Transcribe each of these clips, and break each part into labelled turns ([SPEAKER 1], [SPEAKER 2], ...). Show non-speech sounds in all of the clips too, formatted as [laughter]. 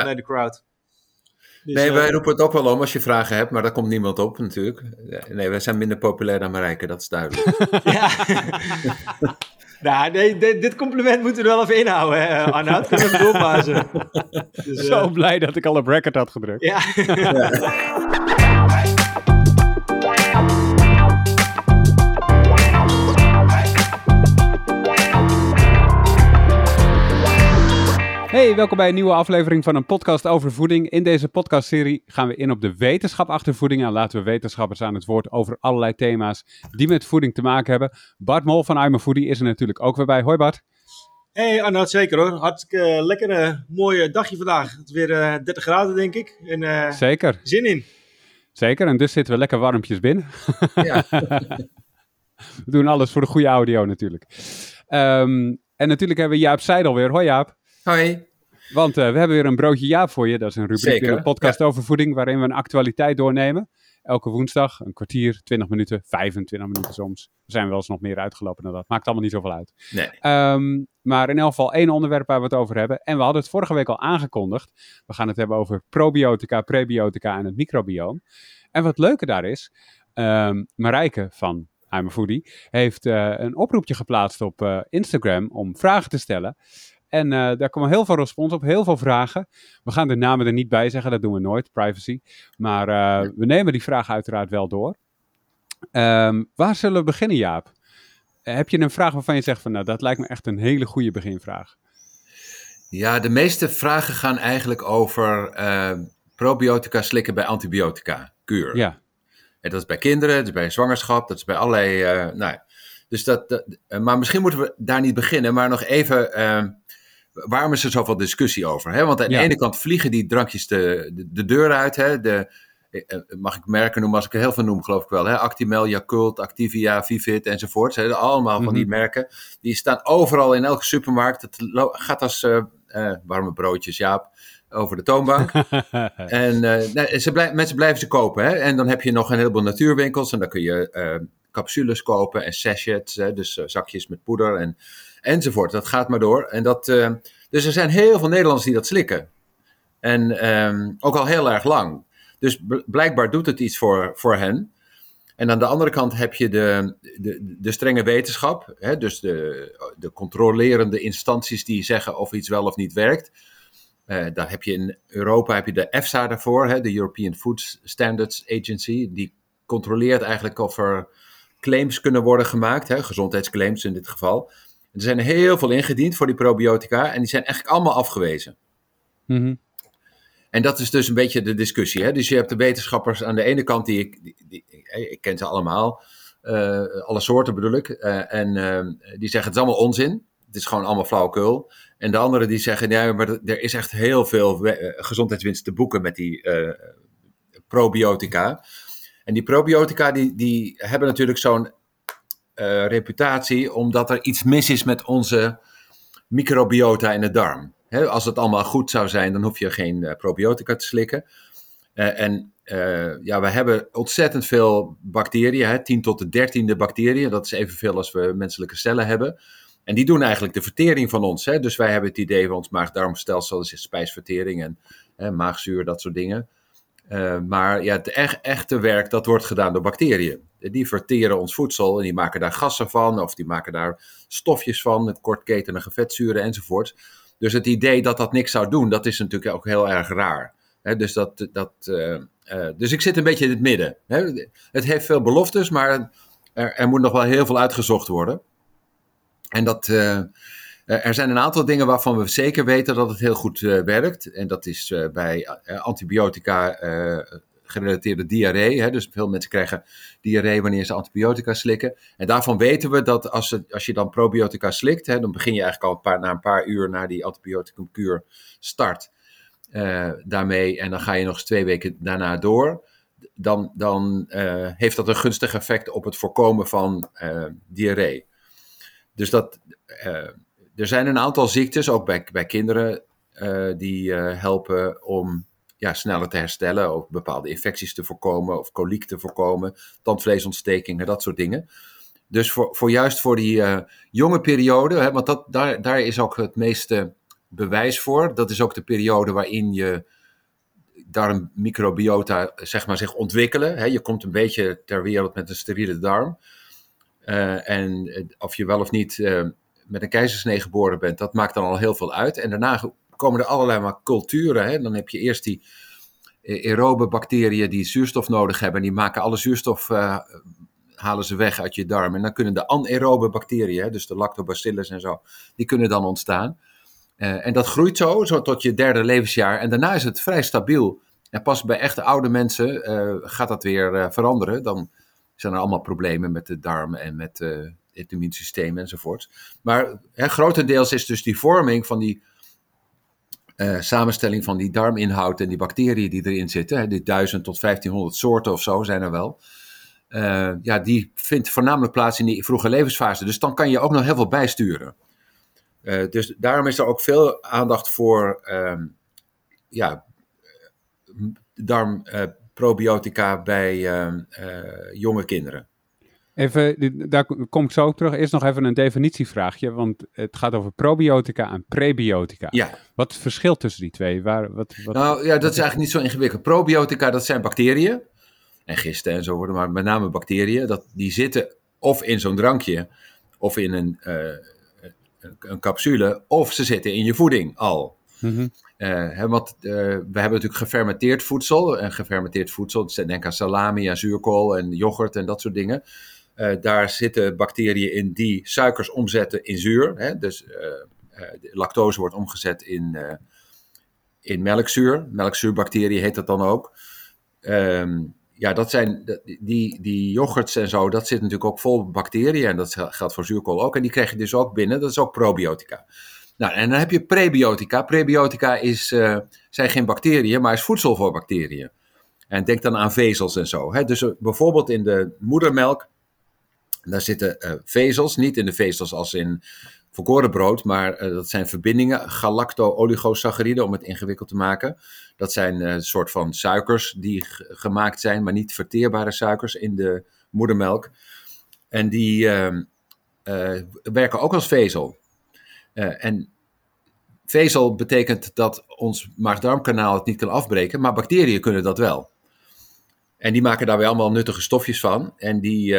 [SPEAKER 1] vanuit de crowd.
[SPEAKER 2] Dus, nee, wij roepen het ook wel om als je vragen hebt, maar daar komt niemand op natuurlijk. Nee, wij zijn minder populair dan Marijke, dat is duidelijk. [laughs] ja. [laughs]
[SPEAKER 1] nou, nee, dit, compliment moeten we wel even inhouden, hè, Arnoud. Kunnen we doorpassen. [laughs]
[SPEAKER 3] Dus, Zo blij dat ik al op record had gedrukt. ja. Hey, welkom bij een nieuwe aflevering van een podcast over voeding. In deze podcastserie gaan we in op de wetenschap achter voeding en laten we wetenschappers aan het woord over allerlei thema's die met voeding te maken hebben. Bart Mol van I'm Foodie is er natuurlijk ook weer bij. Hoi Bart.
[SPEAKER 1] Hey Arnoud, zeker hoor. Hartstikke uh, lekker, uh, mooi dagje vandaag. Het is weer 30 eh, graden denk ik. En,
[SPEAKER 3] uh, zeker.
[SPEAKER 1] Zin in.
[SPEAKER 3] Zeker, en dus zitten we lekker warmpjes binnen. Ja. [laughs] we doen alles voor de goede audio natuurlijk. Um, en natuurlijk hebben we Jaap Seidel weer. Hoi Jaap.
[SPEAKER 2] Hoi.
[SPEAKER 3] Want uh, we hebben weer een broodje Jaap voor je. Dat is een rubriek in een podcast over voeding waarin we een actualiteit doornemen. Elke woensdag, een kwartier, 20 minuten, 25 minuten soms. Er zijn wel eens nog meer uitgelopen dan dat. Maakt allemaal niet zoveel uit. Nee. Um, maar in elk geval één onderwerp waar we het over hebben. En we hadden het vorige week al aangekondigd. We gaan het hebben over probiotica, prebiotica en het microbioom. En wat leuke daar is, um, Marijke van I'm a Foodie heeft uh, een oproepje geplaatst op uh, Instagram om vragen te stellen. En uh, daar komen heel veel respons op, heel veel vragen. We gaan de namen er niet bij zeggen, dat doen we nooit, privacy. Maar uh, we nemen die vragen uiteraard wel door. Um, waar zullen we beginnen, Jaap? Heb je een vraag waarvan je zegt van, nou, dat lijkt me echt een hele goede beginvraag?
[SPEAKER 2] Ja, de meeste vragen gaan eigenlijk over uh, probiotica slikken bij antibiotica, kuur. Ja. En dat is bij kinderen, dat is bij zwangerschap, dat is bij allerlei, nou dus dat, dat maar misschien moeten we daar niet beginnen, maar nog even ehm, waarom is er zoveel discussie over? Hè? Want aan de ene kant vliegen die drankjes de, de, deur uit. Hè? De, eh, eh, mag ik merken noemen als ik er heel veel noem, geloof ik wel. Hè? Actimel, Yakult, Activia, Vivit enzovoort. Hè? Allemaal van die mhm. merken. Die staan overal in elke supermarkt. Het gaat als uh, warme broodjes, Jaap, over de toonbank. [laughs] en nee, ze blij, mensen blijven ze kopen. Hè? En dan heb je nog een heleboel natuurwinkels. En dan kun je capsules kopen en sachets. Hè? Dus zakjes met poeder en enzovoort. Dat gaat maar door. En dat, uh, dus er zijn heel veel Nederlanders die dat slikken. En um, ook al heel erg lang. Dus blijkbaar doet het iets voor, voor hen. En aan de andere kant heb je de, de, de strenge wetenschap. Hè, dus de, de controlerende instanties die zeggen of iets wel of niet werkt. Uh, daar heb je in Europa heb je de EFSA daarvoor, hè, de European Food Standards Agency. Die controleert eigenlijk of er claims kunnen worden gemaakt, hè, gezondheidsclaims in dit geval. Er zijn heel veel ingediend voor die probiotica en die zijn eigenlijk allemaal afgewezen. Mm En dat is dus een beetje de discussie. Hè? Dus je hebt de wetenschappers aan de ene kant, die ik, die, ik ken ze allemaal, uh, alle soorten bedoel ik, uh, en uh, die zeggen het is allemaal onzin. Het is gewoon allemaal flauwekul. En de anderen die zeggen, ja, maar er is echt heel veel gezondheidswinst te boeken met die probiotica. En die probiotica die, die hebben natuurlijk zo'n uh, reputatie omdat er iets mis is met onze microbiota in de darm. als het allemaal goed zou zijn, dan hoef je geen uh, probiotica te slikken. Uh, en ja, we hebben ontzettend veel bacteriën, hè, 10 tot de 13e bacteriën. Dat is evenveel als we menselijke cellen hebben. En die doen eigenlijk de vertering van ons. Hè. Dus wij hebben het idee van ons maag-darmstelsel, spijsvertering en hè, maagzuur, dat soort dingen. Maar ja, het echt, echte werk, dat wordt gedaan door bacteriën. Die verteren ons voedsel en die maken daar gassen van, of die maken daar stofjes van, met kortketenige vetzuren enzovoort. Dus het idee dat dat niks zou doen, dat is natuurlijk ook heel erg raar. dus, dat, dat, uh, uh, dus ik zit een beetje in het midden. het heeft veel beloftes, maar er, er, moet nog wel heel veel uitgezocht worden. En dat, eh, er zijn een aantal dingen waarvan we zeker weten dat het heel goed eh, werkt. En dat is eh, bij antibiotica gerelateerde diarree. Hè? Dus veel mensen krijgen diarree wanneer ze antibiotica slikken. En daarvan weten we dat als, als je dan probiotica slikt, hè, dan begin je eigenlijk al een paar, na een paar uur na die antibioticumkuur start daarmee. En dan ga je nog eens twee weken daarna door. Dan, dan heeft dat een gunstig effect op het voorkomen van diarree. Dus dat, er zijn een aantal ziektes, ook bij, bij kinderen, die helpen om ja, sneller te herstellen, of bepaalde infecties te voorkomen, of koliek te voorkomen, tandvleesontstekingen, dat soort dingen. Dus voor, voor juist voor die uh, jonge periode, hè, want dat, daar, daar is ook het meeste bewijs voor. Dat is ook de periode waarin je darmmicrobiota zeg maar, zich ontwikkelen. je komt een beetje ter wereld met een steriele darm. Uh, en of je wel of niet met een keizersnee geboren bent, dat maakt dan al heel veel uit. En daarna komen er allerlei maar culturen. Hè? Dan heb je eerst die aerobe bacteriën die zuurstof nodig hebben. Die maken alle zuurstof, uh, halen ze weg uit je darm. En dan kunnen de anaerobe bacteriën, dus de lactobacillus en zo, die kunnen dan ontstaan. Uh, en dat groeit zo, zo tot je derde levensjaar. En daarna is het vrij stabiel. En pas bij echte oude mensen gaat dat weer veranderen. Dan zijn er allemaal problemen met de darmen en met het immuunsysteem enzovoort. Maar grotendeels is dus die vorming van die uh, samenstelling van die darminhoud en die bacteriën die erin zitten, hè, die 1000 tot 1500 soorten of zo zijn er wel. Uh, ja, die vindt voornamelijk plaats in die vroege levensfase. Dus dan kan je ook nog heel veel bijsturen. Uh, dus daarom is er ook veel aandacht voor uh, ja, darmprobiotica bij jonge kinderen.
[SPEAKER 3] Even, daar kom ik zo op terug. Eerst nog even een definitievraagje, want het gaat over probiotica en prebiotica. Ja. Wat is het verschil tussen die twee? Waar, wat,
[SPEAKER 2] wat, nou ja, dat is eigenlijk niet zo ingewikkeld. Probiotica, dat zijn bacteriën en gisten en zo worden, maar met name bacteriën. Dat, die zitten of in zo'n drankje, of in een, uh, een, capsule, of ze zitten in je voeding al. Mm -hmm. uh, want uh, we hebben natuurlijk gefermenteerd voedsel. En gefermenteerd voedsel, denk aan salami en zuurkool en yoghurt en dat soort dingen. Uh, daar zitten bacteriën in die suikers omzetten in zuur. Hè? Dus uh, lactose wordt omgezet in, in melkzuur. Melkzuurbacteriën heet dat dan ook. Um, ja, dat zijn die, die yoghurts en zo, dat zit natuurlijk ook vol bacteriën. En dat geldt voor zuurkool ook. En die krijg je dus ook binnen. Dat is ook probiotica. Nou, en dan heb je prebiotica. Prebiotica is, zijn geen bacteriën, maar is voedsel voor bacteriën. En denk dan aan vezels en zo. Hè? Dus bijvoorbeeld in de moedermelk daar zitten uh, vezels, niet in de vezels als in volkoren brood, maar uh, dat zijn verbindingen, galacto-oligosacchariden, om het ingewikkeld te maken. Dat zijn een uh, soort van suikers die gemaakt zijn, maar niet verteerbare suikers in de moedermelk. En die ehm, werken ook als vezel. en vezel betekent dat ons maag-darmkanaal het niet kan afbreken, maar bacteriën kunnen dat wel. En die maken daar weer allemaal nuttige stofjes van. En die,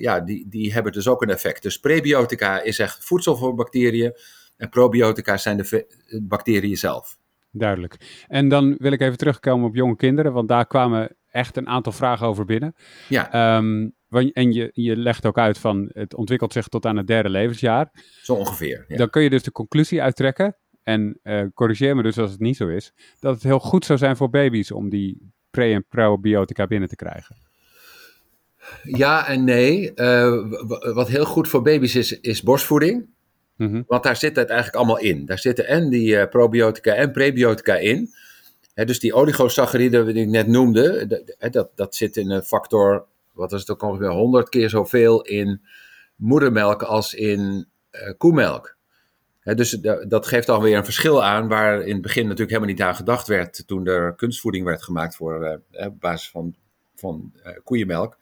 [SPEAKER 2] ja, die, die hebben dus ook een effect. Dus prebiotica is echt voedsel voor bacteriën. En probiotica zijn de bacteriën zelf.
[SPEAKER 3] Duidelijk. En dan wil ik even terugkomen op jonge kinderen, want daar kwamen echt een aantal vragen over binnen. Ja. Um, en je, je legt ook uit van het ontwikkelt zich tot aan het derde levensjaar.
[SPEAKER 2] Zo ongeveer.
[SPEAKER 3] Ja. Dan kun je dus de conclusie uittrekken, en uh, corrigeer me dus als het niet zo is, dat het heel goed zou zijn voor baby's om die pre- en probiotica binnen te krijgen.
[SPEAKER 2] Ja en nee. Uh, wat heel goed voor baby's is, is borstvoeding. Mm Want daar zit het eigenlijk allemaal in. Daar zitten en die uh, probiotica en prebiotica in. dus die oligosacchariden die ik net noemde, dat, dat zit in een factor, wat is het ook ongeveer, 100 keer zoveel in moedermelk als in uh, koemelk. dus dat geeft alweer een verschil aan, waar in het begin natuurlijk helemaal niet aan gedacht werd toen er kunstvoeding werd gemaakt voor, op basis van, van koeienmelk.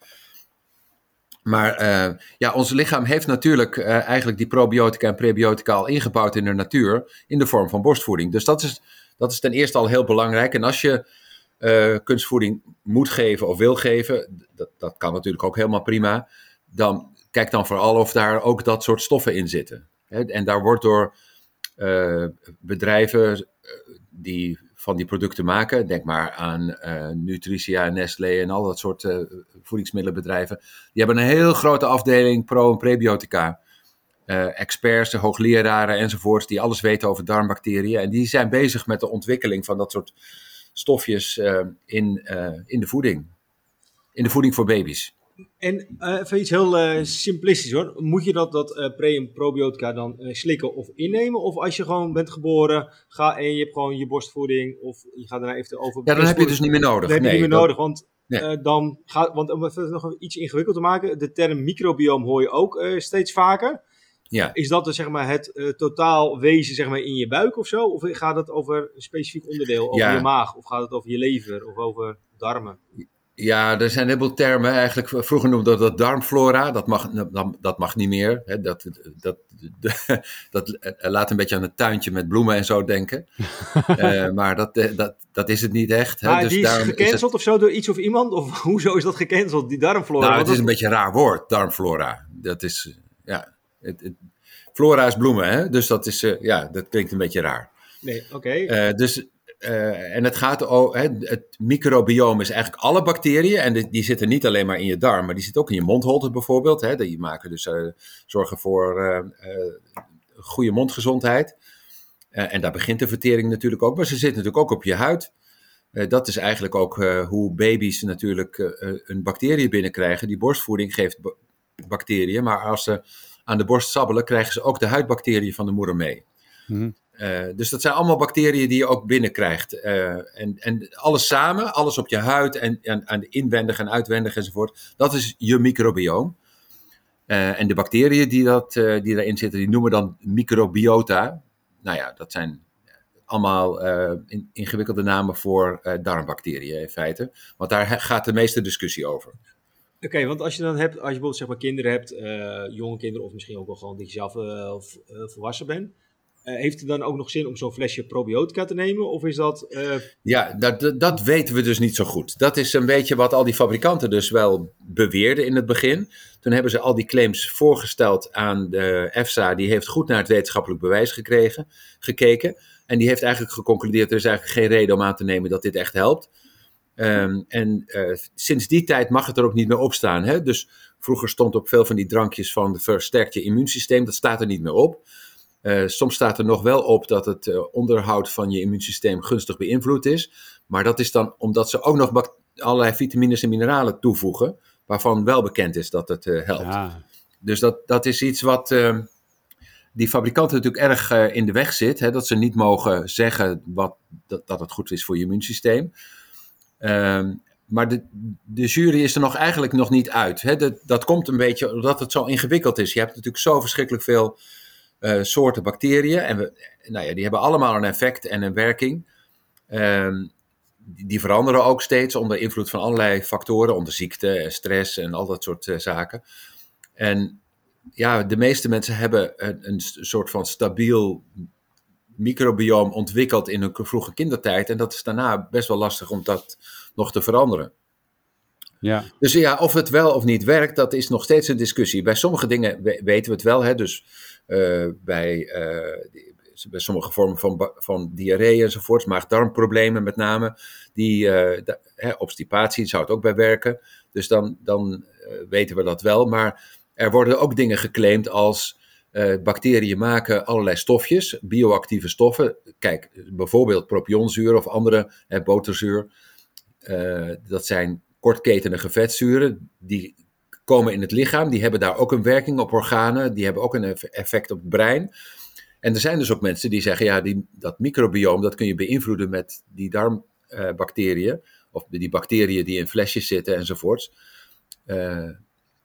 [SPEAKER 2] Maar uh, ja, ons lichaam heeft natuurlijk uh, eigenlijk die probiotica en prebiotica al ingebouwd in de natuur in de vorm van borstvoeding. Dus dat is, dat is ten eerste al heel belangrijk. En als je uh, kunstvoeding moet geven of wil geven, dat, dat kan natuurlijk ook helemaal prima, dan kijk dan vooral of daar ook dat soort stoffen in zitten. En daar wordt door bedrijven die van die producten maken. Denk maar aan uh, Nutricia, Nestlé en al dat soort uh, voedingsmiddelenbedrijven. Die hebben een heel grote afdeling pro- en prebiotica. Uh, experts, hoogleraren enzovoorts, die alles weten over darmbacteriën. En die zijn bezig met de ontwikkeling van dat soort stofjes in, in de voeding. In de voeding voor baby's.
[SPEAKER 1] En uh, even iets heel uh, simplistisch hoor. Moet je dat, dat uh, pre- en probiotica dan slikken of innemen? Of als je gewoon bent geboren ga, en je hebt gewoon je borstvoeding of je gaat daarna even over...
[SPEAKER 2] Ja, dan heb je het dus niet meer nodig.
[SPEAKER 1] Dan heb je niet meer nodig, want, dan gaat, want om het nog iets ingewikkeld te maken, de term microbioom hoor je ook steeds vaker. Ja. Is dat dus zeg maar het totaal wezen zeg maar, in je buik of zo? Of gaat het over een specifiek onderdeel, over je maag? Of gaat het over je lever of over darmen?
[SPEAKER 2] Ja, er zijn een heleboel termen. Eigenlijk, vroeger noemde dat darmflora. Dat mag, dat mag niet meer. Hè. Dat, dat, [laughs] dat, dat, laat een beetje aan het tuintje met bloemen en zo denken. uh, [laughs] maar dat, dat, dat is het niet echt. Hè.
[SPEAKER 1] Maar dus die is gecanceld of zo door iets of iemand? Of [laughs] hoezo is dat gecanceld, die darmflora?
[SPEAKER 2] Nou, het is een beetje een raar woord, darmflora. Dat is, ja... Het, het, flora is bloemen, hè? Dus dat is, uh, ja, dat klinkt een beetje raar.
[SPEAKER 1] Nee, oké. Okay.
[SPEAKER 2] Uh, dus uh, en het gaat over, het microbioom is eigenlijk alle bacteriën. En die, die, zitten niet alleen maar in je darm, maar die zitten ook in je mondholte bijvoorbeeld. Hè, die maken dus, uh, zorgen voor uh, goede mondgezondheid. en daar begint de vertering natuurlijk ook. Maar ze zitten natuurlijk ook op je huid. dat is eigenlijk ook hoe baby's natuurlijk een bacterie binnenkrijgen. Die borstvoeding geeft bacteriën. Maar als ze aan de borst sabbelen, krijgen ze ook de huidbacteriën van de moeder mee. Mm uh, dus dat zijn allemaal bacteriën die je ook binnenkrijgt. Uh, en, en alles samen, alles op je huid en, en, en inwendig en uitwendig enzovoort, dat is je microbioom. Uh, en de bacteriën die, dat, die daarin zitten, die noemen dan microbiota. Nou ja, dat zijn allemaal in, ingewikkelde namen voor darmbacteriën in feite. Want daar gaat de meeste discussie over.
[SPEAKER 1] Oké, want als je dan hebt, als je bijvoorbeeld zeg maar kinderen hebt, jonge kinderen of misschien ook wel gewoon dat je zelf volwassen bent uh, heeft het dan ook nog zin om zo'n flesje probiotica te nemen? Of is dat. Uh...
[SPEAKER 2] Ja, dat, dat weten we dus niet zo goed. Dat is een beetje wat al die fabrikanten dus wel beweerden in het begin. Toen hebben ze al die claims voorgesteld aan de EFSA. Die heeft goed naar het wetenschappelijk bewijs gekregen, gekeken. En die heeft eigenlijk geconcludeerd: er is eigenlijk geen reden om aan te nemen dat dit echt helpt. Um, en uh, sinds die tijd mag het er ook niet meer op staan. Hè? Dus vroeger stond op veel van die drankjes van versterkt je immuunsysteem. Dat staat er niet meer op. Uh, soms staat er nog wel op dat het uh, onderhoud van je immuunsysteem gunstig beïnvloed is. Maar dat is dan omdat ze ook nog allerlei vitamines en mineralen toevoegen. Waarvan wel bekend is dat het uh, helpt. Ja. Dus dat, dat is iets wat ehm, die fabrikanten natuurlijk erg in de weg zit. Hè, dat ze niet mogen zeggen wat, dat, dat het goed is voor je immuunsysteem. Ehm, maar de, de jury is er nog eigenlijk nog niet uit. Hè. Dat, dat komt een beetje omdat het zo ingewikkeld is. Je hebt natuurlijk zo verschrikkelijk veel uh, soorten bacteriën. En we, nou ja, die hebben allemaal een effect en een werking. Uh, die, veranderen ook steeds onder invloed van allerlei factoren, onder ziekte en stress en al dat soort uh, zaken. En ja, de meeste mensen hebben een, een soort van stabiel microbioom ontwikkeld in hun vroege kindertijd. En dat is daarna best wel lastig om dat nog te veranderen. Ja. Dus ja, of het wel of niet werkt, dat is nog steeds een discussie. Bij sommige dingen weten we het wel. Hè? Dus bij, uh, bij sommige vormen van, van diarree enzovoorts, maag-darmproblemen met name, die uh, hè, obstipatie zou het ook bij werken. Dus dan, dan weten we dat wel. Maar er worden ook dingen geclaimd als bacteriën maken allerlei stofjes, bioactieve stoffen. Kijk, bijvoorbeeld propionzuur of andere, hè, boterzuur. dat zijn kortketenige vetzuren, die komen in het lichaam, die hebben daar ook een werking op organen, die hebben ook een effect op het brein. En er zijn dus ook mensen die zeggen, ja, die, dat microbioom, dat kun je beïnvloeden met die darmbacteriën, of die bacteriën die in flesjes zitten enzovoorts. Uh,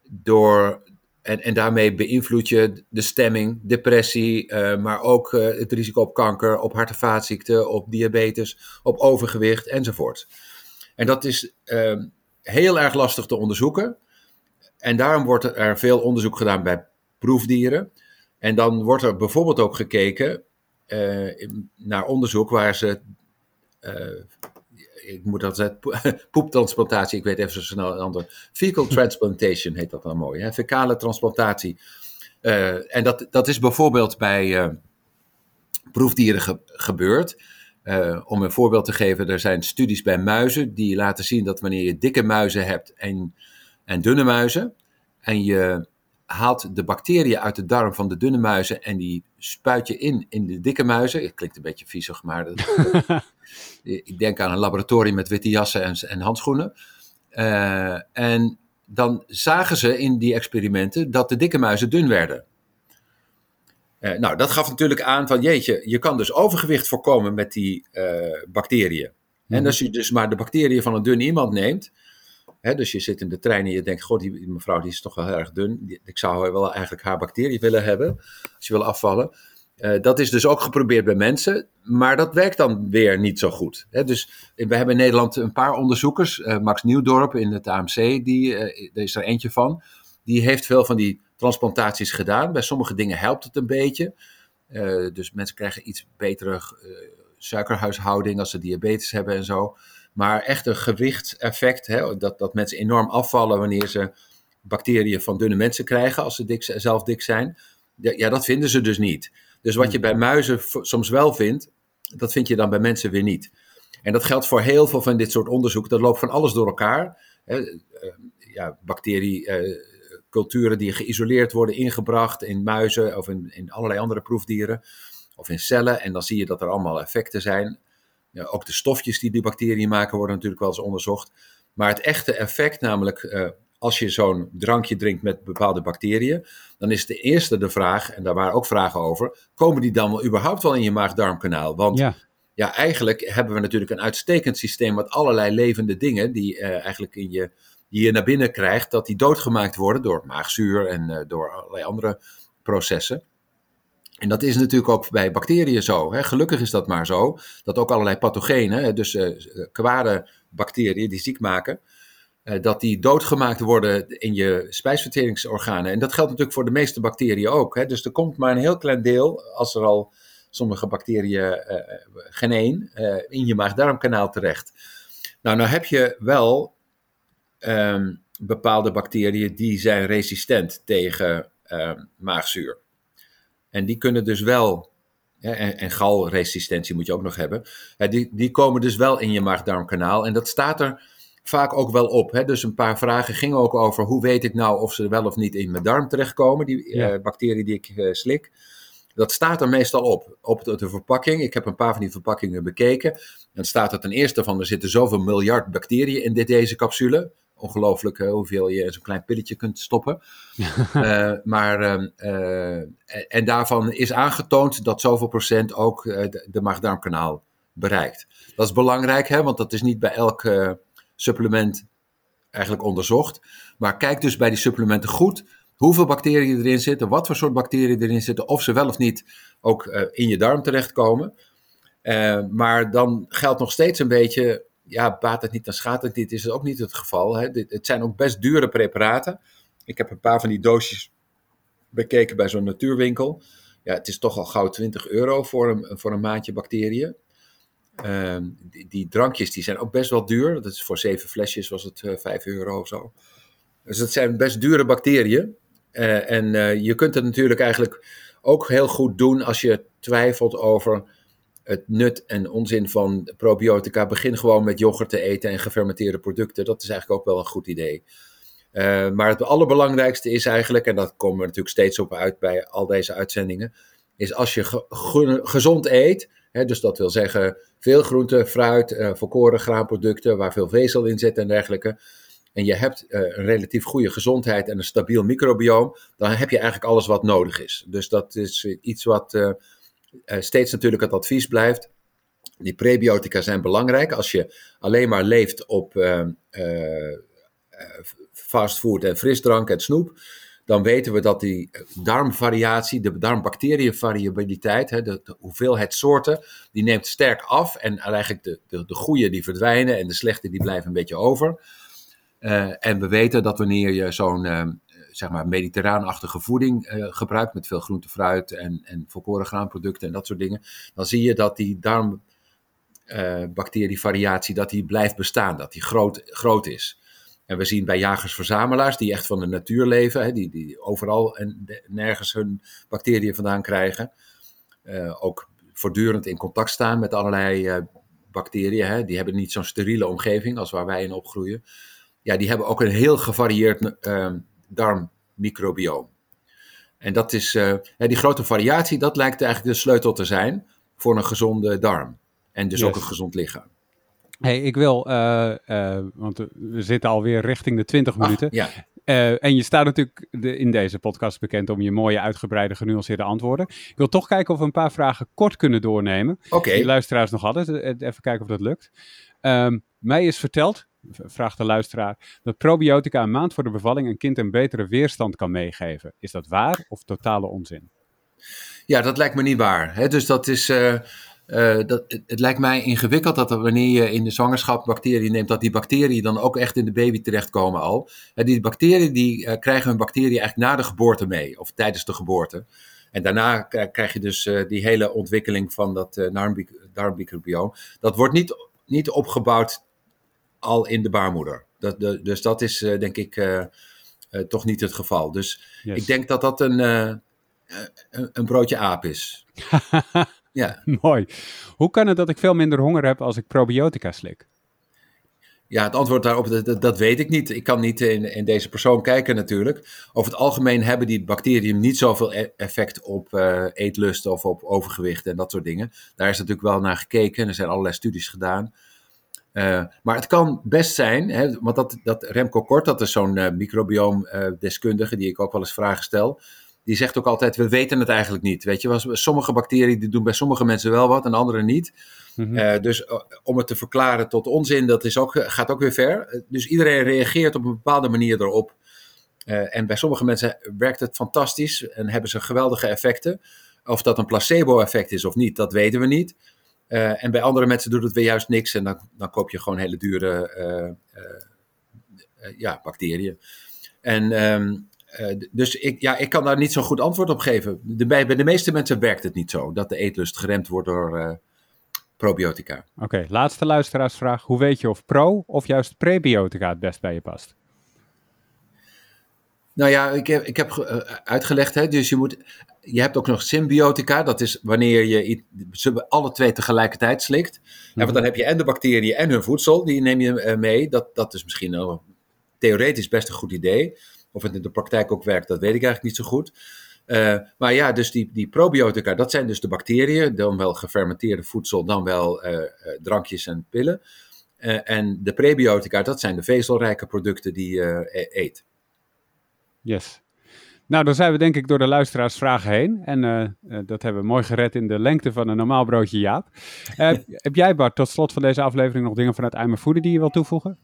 [SPEAKER 2] door, en, en daarmee beïnvloed je de stemming, depressie, uh, maar ook het risico op kanker, op hart- en vaatziekten, op diabetes, op overgewicht enzovoort. En dat is ehm, heel erg lastig te onderzoeken. En daarom wordt er veel onderzoek gedaan bij proefdieren. En dan wordt er bijvoorbeeld ook gekeken uh, naar onderzoek waar ze. Uh, ik moet dat zeggen, [laughs] poeptransplantatie, ik weet even zo snel een ander. Fecal transplantation heet dat dan mooi, hè? fecale transplantatie. Uh, en dat, dat is bijvoorbeeld bij proefdieren ge gebeurd. Om een voorbeeld te geven, er zijn studies bij muizen die laten zien dat wanneer je dikke muizen hebt en, en dunne muizen, en je haalt de bacteriën uit de darm van de dunne muizen en die spuit je in in de dikke muizen. Het klinkt een beetje viezig, maar dat, [laughs] ik denk aan een laboratorium met witte jassen en, en handschoenen. Uh, en dan zagen ze in die experimenten dat de dikke muizen dun werden. Uh, nou, dat gaf natuurlijk aan van jeetje, je kan dus overgewicht voorkomen met die uh, bacteriën. En mhm. als je dus maar de bacteriën van een dun iemand neemt, dus je zit in de trein en je denkt, god, die, mevrouw die is toch wel erg dun. ik zou wel eigenlijk haar bacteriën willen hebben, als je wil afvallen. dat is dus ook geprobeerd bij mensen, maar dat werkt dan weer niet zo goed. Dus we hebben in Nederland een paar onderzoekers. Max Nieuwdorp in het AMC, die, daar is er eentje van. Die heeft veel van die transplantaties gedaan. Bij sommige dingen helpt het een beetje. dus mensen krijgen iets betere suikerhuishouding als ze diabetes hebben en zo. Maar echt een gewichtseffect, hè, dat, dat mensen enorm afvallen wanneer ze bacteriën van dunne mensen krijgen als ze dik, zelf dik zijn. Ja, dat vinden ze dus niet. Dus wat je bij muizen soms wel vindt, dat vind je dan bij mensen weer niet. En dat geldt voor heel veel van dit soort onderzoek. Dat loopt van alles door elkaar. Hè, uh, ja, bacterieculturen uh, die geïsoleerd worden, ingebracht in muizen of in, in allerlei andere proefdieren of in cellen. En dan zie je dat er allemaal effecten zijn. Ja, ook de stofjes die die bacteriën maken worden natuurlijk wel eens onderzocht. Maar het echte effect, namelijk uh, als je zo'n drankje drinkt met bepaalde bacteriën, dan is de eerste de vraag, en daar waren ook vragen over, komen die dan wel überhaupt wel in je maag-darmkanaal? Want ja. ja. eigenlijk hebben we natuurlijk een uitstekend systeem met allerlei levende dingen die uh, eigenlijk in je, die je naar binnen krijgt, dat die doodgemaakt worden door maagzuur en uh, door allerlei andere processen. En dat is natuurlijk ook bij bacteriën zo. Hè. Gelukkig is dat maar zo. Dat ook allerlei pathogenen, dus uh, kwade bacteriën die ziek maken, uh, dat die doodgemaakt worden in je spijsverteringsorganen. En dat geldt natuurlijk voor de meeste bacteriën ook. Hè. Dus er komt maar een heel klein deel, als er al sommige bacteriën, uh, geen één, in je maag-darmkanaal terecht. Nou, nou heb je wel um, bepaalde bacteriën die zijn resistent tegen ehm, maagzuur. En die kunnen dus wel, en, en galresistentie moet je ook nog hebben, die, die komen dus wel in je maag-darmkanaal. En dat staat er vaak ook wel op. Hè? Dus een paar vragen gingen ook over hoe weet ik nou of ze wel of niet in mijn darm terechtkomen, die ja. uh, bacteriën die ik uh, slik. Dat staat er meestal op, op de, de, verpakking. Ik heb een paar van die verpakkingen bekeken. Dan staat er ten eerste van, er zitten zoveel miljard bacteriën in dit, deze capsule ongelooflijk hoeveel je in zo'n klein pilletje kunt stoppen. uh, [laughs] maar, ehm, eh, en daarvan is aangetoond dat zoveel procent ook de, de maag-darmkanaal bereikt. Dat is belangrijk, hè, want dat is niet bij elk supplement eigenlijk onderzocht. Maar kijk dus bij die supplementen goed hoeveel bacteriën erin zitten, wat voor soort bacteriën erin zitten, of ze wel of niet ook in je darm terechtkomen. maar dan geldt nog steeds een beetje ja, baat het niet, dan schaadt het niet, is het ook niet het geval. Hè. Het zijn ook best dure preparaten. Ik heb een paar van die doosjes bekeken bij zo'n natuurwinkel. Ja, het is toch al gauw 20 euro voor een, voor een maandje bacteriën. Ehm, die, drankjes die zijn ook best wel duur. Dat is voor zeven flesjes was het uh, eh, 5 euro of zo. Dus het zijn best dure bacteriën. Uh, en uh, je kunt het natuurlijk eigenlijk ook heel goed doen als je twijfelt over het nut en onzin van probiotica. Begin gewoon met yoghurt te eten en gefermenteerde producten. Dat is eigenlijk ook wel een goed idee. Uh, maar het allerbelangrijkste is eigenlijk, en dat komen we natuurlijk steeds op uit bij al deze uitzendingen, is als je ge gezond eet, hè, dus dat wil zeggen veel groente, fruit, uh, volkoren graanproducten waar veel vezel in zit en dergelijke, en je hebt uh, een relatief goede gezondheid en een stabiel microbioom, dan heb je eigenlijk alles wat nodig is. Dus dat is iets wat steeds natuurlijk het advies blijft. Die prebiotica zijn belangrijk. Als je alleen maar leeft op uh, uh, fastfood en frisdrank en snoep, dan weten we dat die darmvariatie, de darmbacteriënvariabiliteit, de, hoeveelheid soorten, die neemt sterk af. En eigenlijk de, de, de goede die verdwijnen en de slechte die blijven een beetje over. En we weten dat wanneer je zo'n zeg maar mediterraanachtige voeding uh, gebruikt met veel groente, fruit en, en volkoren graanproducten en dat soort dingen, dan zie je dat die darmbacterievariatie uh, dat die blijft bestaan, dat die groot, groot is. En we zien bij jagers-verzamelaars die echt van de natuur leven, hè, die, die overal en nergens hun bacteriën vandaan krijgen, uh, ook voortdurend in contact staan met allerlei bacteriën. Hè, die hebben niet zo'n steriele omgeving als waar wij in opgroeien. Ja, die hebben ook een heel gevarieerd darmmicrobioom. En dat is, uh, die grote variatie, dat lijkt eigenlijk de sleutel te zijn voor een gezonde darm. En dus ook een gezond lichaam.
[SPEAKER 3] Hey, ik wil, uh, uh, want we zitten alweer richting de 20 minuten. ja. en je staat natuurlijk de, in deze podcast bekend om je mooie, uitgebreide, genuanceerde antwoorden. Ik wil toch kijken of we een paar vragen kort kunnen doornemen. Oké. Okay. Die luisteraars nog hadden. Even kijken of dat lukt. Um, mij is verteld, vraagt de luisteraar, dat probiotica een maand voor de bevalling een kind een betere weerstand kan meegeven. Is dat waar of totale onzin?
[SPEAKER 2] Ja, dat lijkt me niet waar. Dus dat is. dat, het, lijkt mij ingewikkeld dat wanneer je in de zwangerschap bacteriën neemt, dat die bacteriën dan ook echt in de baby terechtkomen al. die bacteriën die krijgen hun bacteriën eigenlijk na de geboorte mee, of tijdens de geboorte. En daarna krijg je dus die hele ontwikkeling van dat darmmicrobioom. Dat wordt niet, niet opgebouwd al in de baarmoeder. Dat, de, dus dat is denk ik toch niet het geval. Dus ik denk dat dat een, een, een broodje aap is. [laughs]
[SPEAKER 3] ja. Mooi. Hoe kan het dat ik veel minder honger heb als ik probiotica slik?
[SPEAKER 2] Ja, het antwoord daarop, dat, dat, weet ik niet. Ik kan niet in, in, deze persoon kijken natuurlijk. Over het algemeen hebben die bacteriën niet zoveel e-, effect op uh, eetlust of op overgewicht en dat soort dingen. Daar is natuurlijk wel naar gekeken. Er zijn allerlei studies gedaan. Uh, maar het kan best zijn, hè, want dat, dat Remco Kort, dat is zo'n uh, microbioomdeskundige die ik ook wel eens vragen stel die zegt ook altijd, we weten het eigenlijk niet. Weet je, sommige bacteriën die doen bij sommige mensen wel wat en andere niet. Mhm. Eh, dus eh, om het te verklaren tot onzin, dat is ook, gaat ook weer ver. Dus iedereen reageert op een bepaalde manier erop. En bij sommige mensen werkt het fantastisch en hebben ze geweldige effecten. Of dat een placebo-effect is of niet, dat weten we niet. En bij andere mensen doet het weer juist niks en dan, dan koop je gewoon hele dure ja, bacteriën. En ehm, dus ik, ja, ik kan daar niet zo'n goed antwoord op geven. De, bij, de meeste mensen werkt het niet zo, dat de eetlust geremd wordt door probiotica.
[SPEAKER 3] Oké, laatste luisteraarsvraag. Hoe weet je of pro of juist prebiotica het best bij je past?
[SPEAKER 2] Nou ja, ik heb, ik heb uh, uitgelegd, hè, dus je, moet, je hebt ook nog symbiotica. Dat is wanneer je ze alle twee tegelijkertijd slikt. Mm -hmm. want dan heb je en de bacteriën en hun voedsel, die neem je mee. Dat, dat is misschien theoretisch best een goed idee. Of het in de praktijk ook werkt, dat weet ik eigenlijk niet zo goed. Uh, maar ja, dus die, die probiotica, dat zijn dus de bacteriën, dan wel gefermenteerde voedsel, dan wel uh, drankjes en pillen. Uh, en de prebiotica, dat zijn de vezelrijke producten die je eet.
[SPEAKER 3] Yes. Nou, dan zijn we denk ik door de luisteraarsvragen heen. En dat hebben we mooi gered in de lengte van een normaal broodje Jaap. [laughs] heb jij Bart, tot slot van deze aflevering nog dingen vanuit Eimer Voeden die je wilt toevoegen?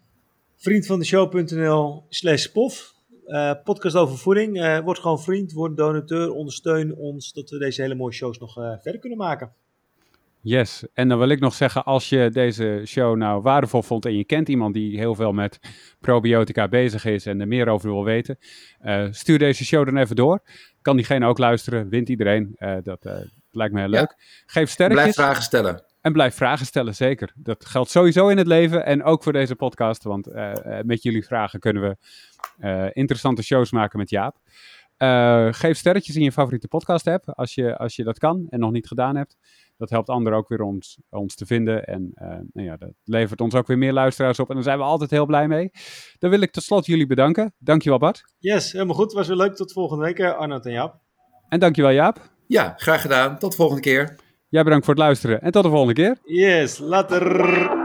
[SPEAKER 1] Vriend van de show.nl slash pof. Uh, podcast over voeding. Word gewoon vriend, word donateur, ondersteun ons dat we deze hele mooie shows nog verder kunnen maken.
[SPEAKER 3] Yes, en dan wil ik nog zeggen, als je deze show nou waardevol vond en je kent iemand die heel veel met probiotica bezig is en er meer over wil weten, stuur deze show dan even door. Kan diegene ook luisteren, wint iedereen. dat lijkt me heel leuk. Geef sterretjes.
[SPEAKER 2] Blijf vragen stellen.
[SPEAKER 3] En blijf vragen stellen, zeker. Dat geldt sowieso in het leven en ook voor deze podcast. Want met jullie vragen kunnen we interessante shows maken met Jaap. Geef sterretjes in je favoriete podcast app als je, als je dat kan en nog niet gedaan hebt. Dat helpt anderen ook weer ons, ons te vinden. En uh, nou ja, dat levert ons ook weer meer luisteraars op. En daar zijn we altijd heel blij mee. Dan wil ik tot slot jullie bedanken. Dankjewel Bart.
[SPEAKER 1] Yes, helemaal goed. Was weer leuk. Tot volgende week Arnold en Jaap.
[SPEAKER 3] En dankjewel Jaap.
[SPEAKER 2] Ja, graag gedaan. Tot de volgende keer.
[SPEAKER 3] Jij bedankt voor het luisteren. En tot de volgende keer.
[SPEAKER 1] Yes, later.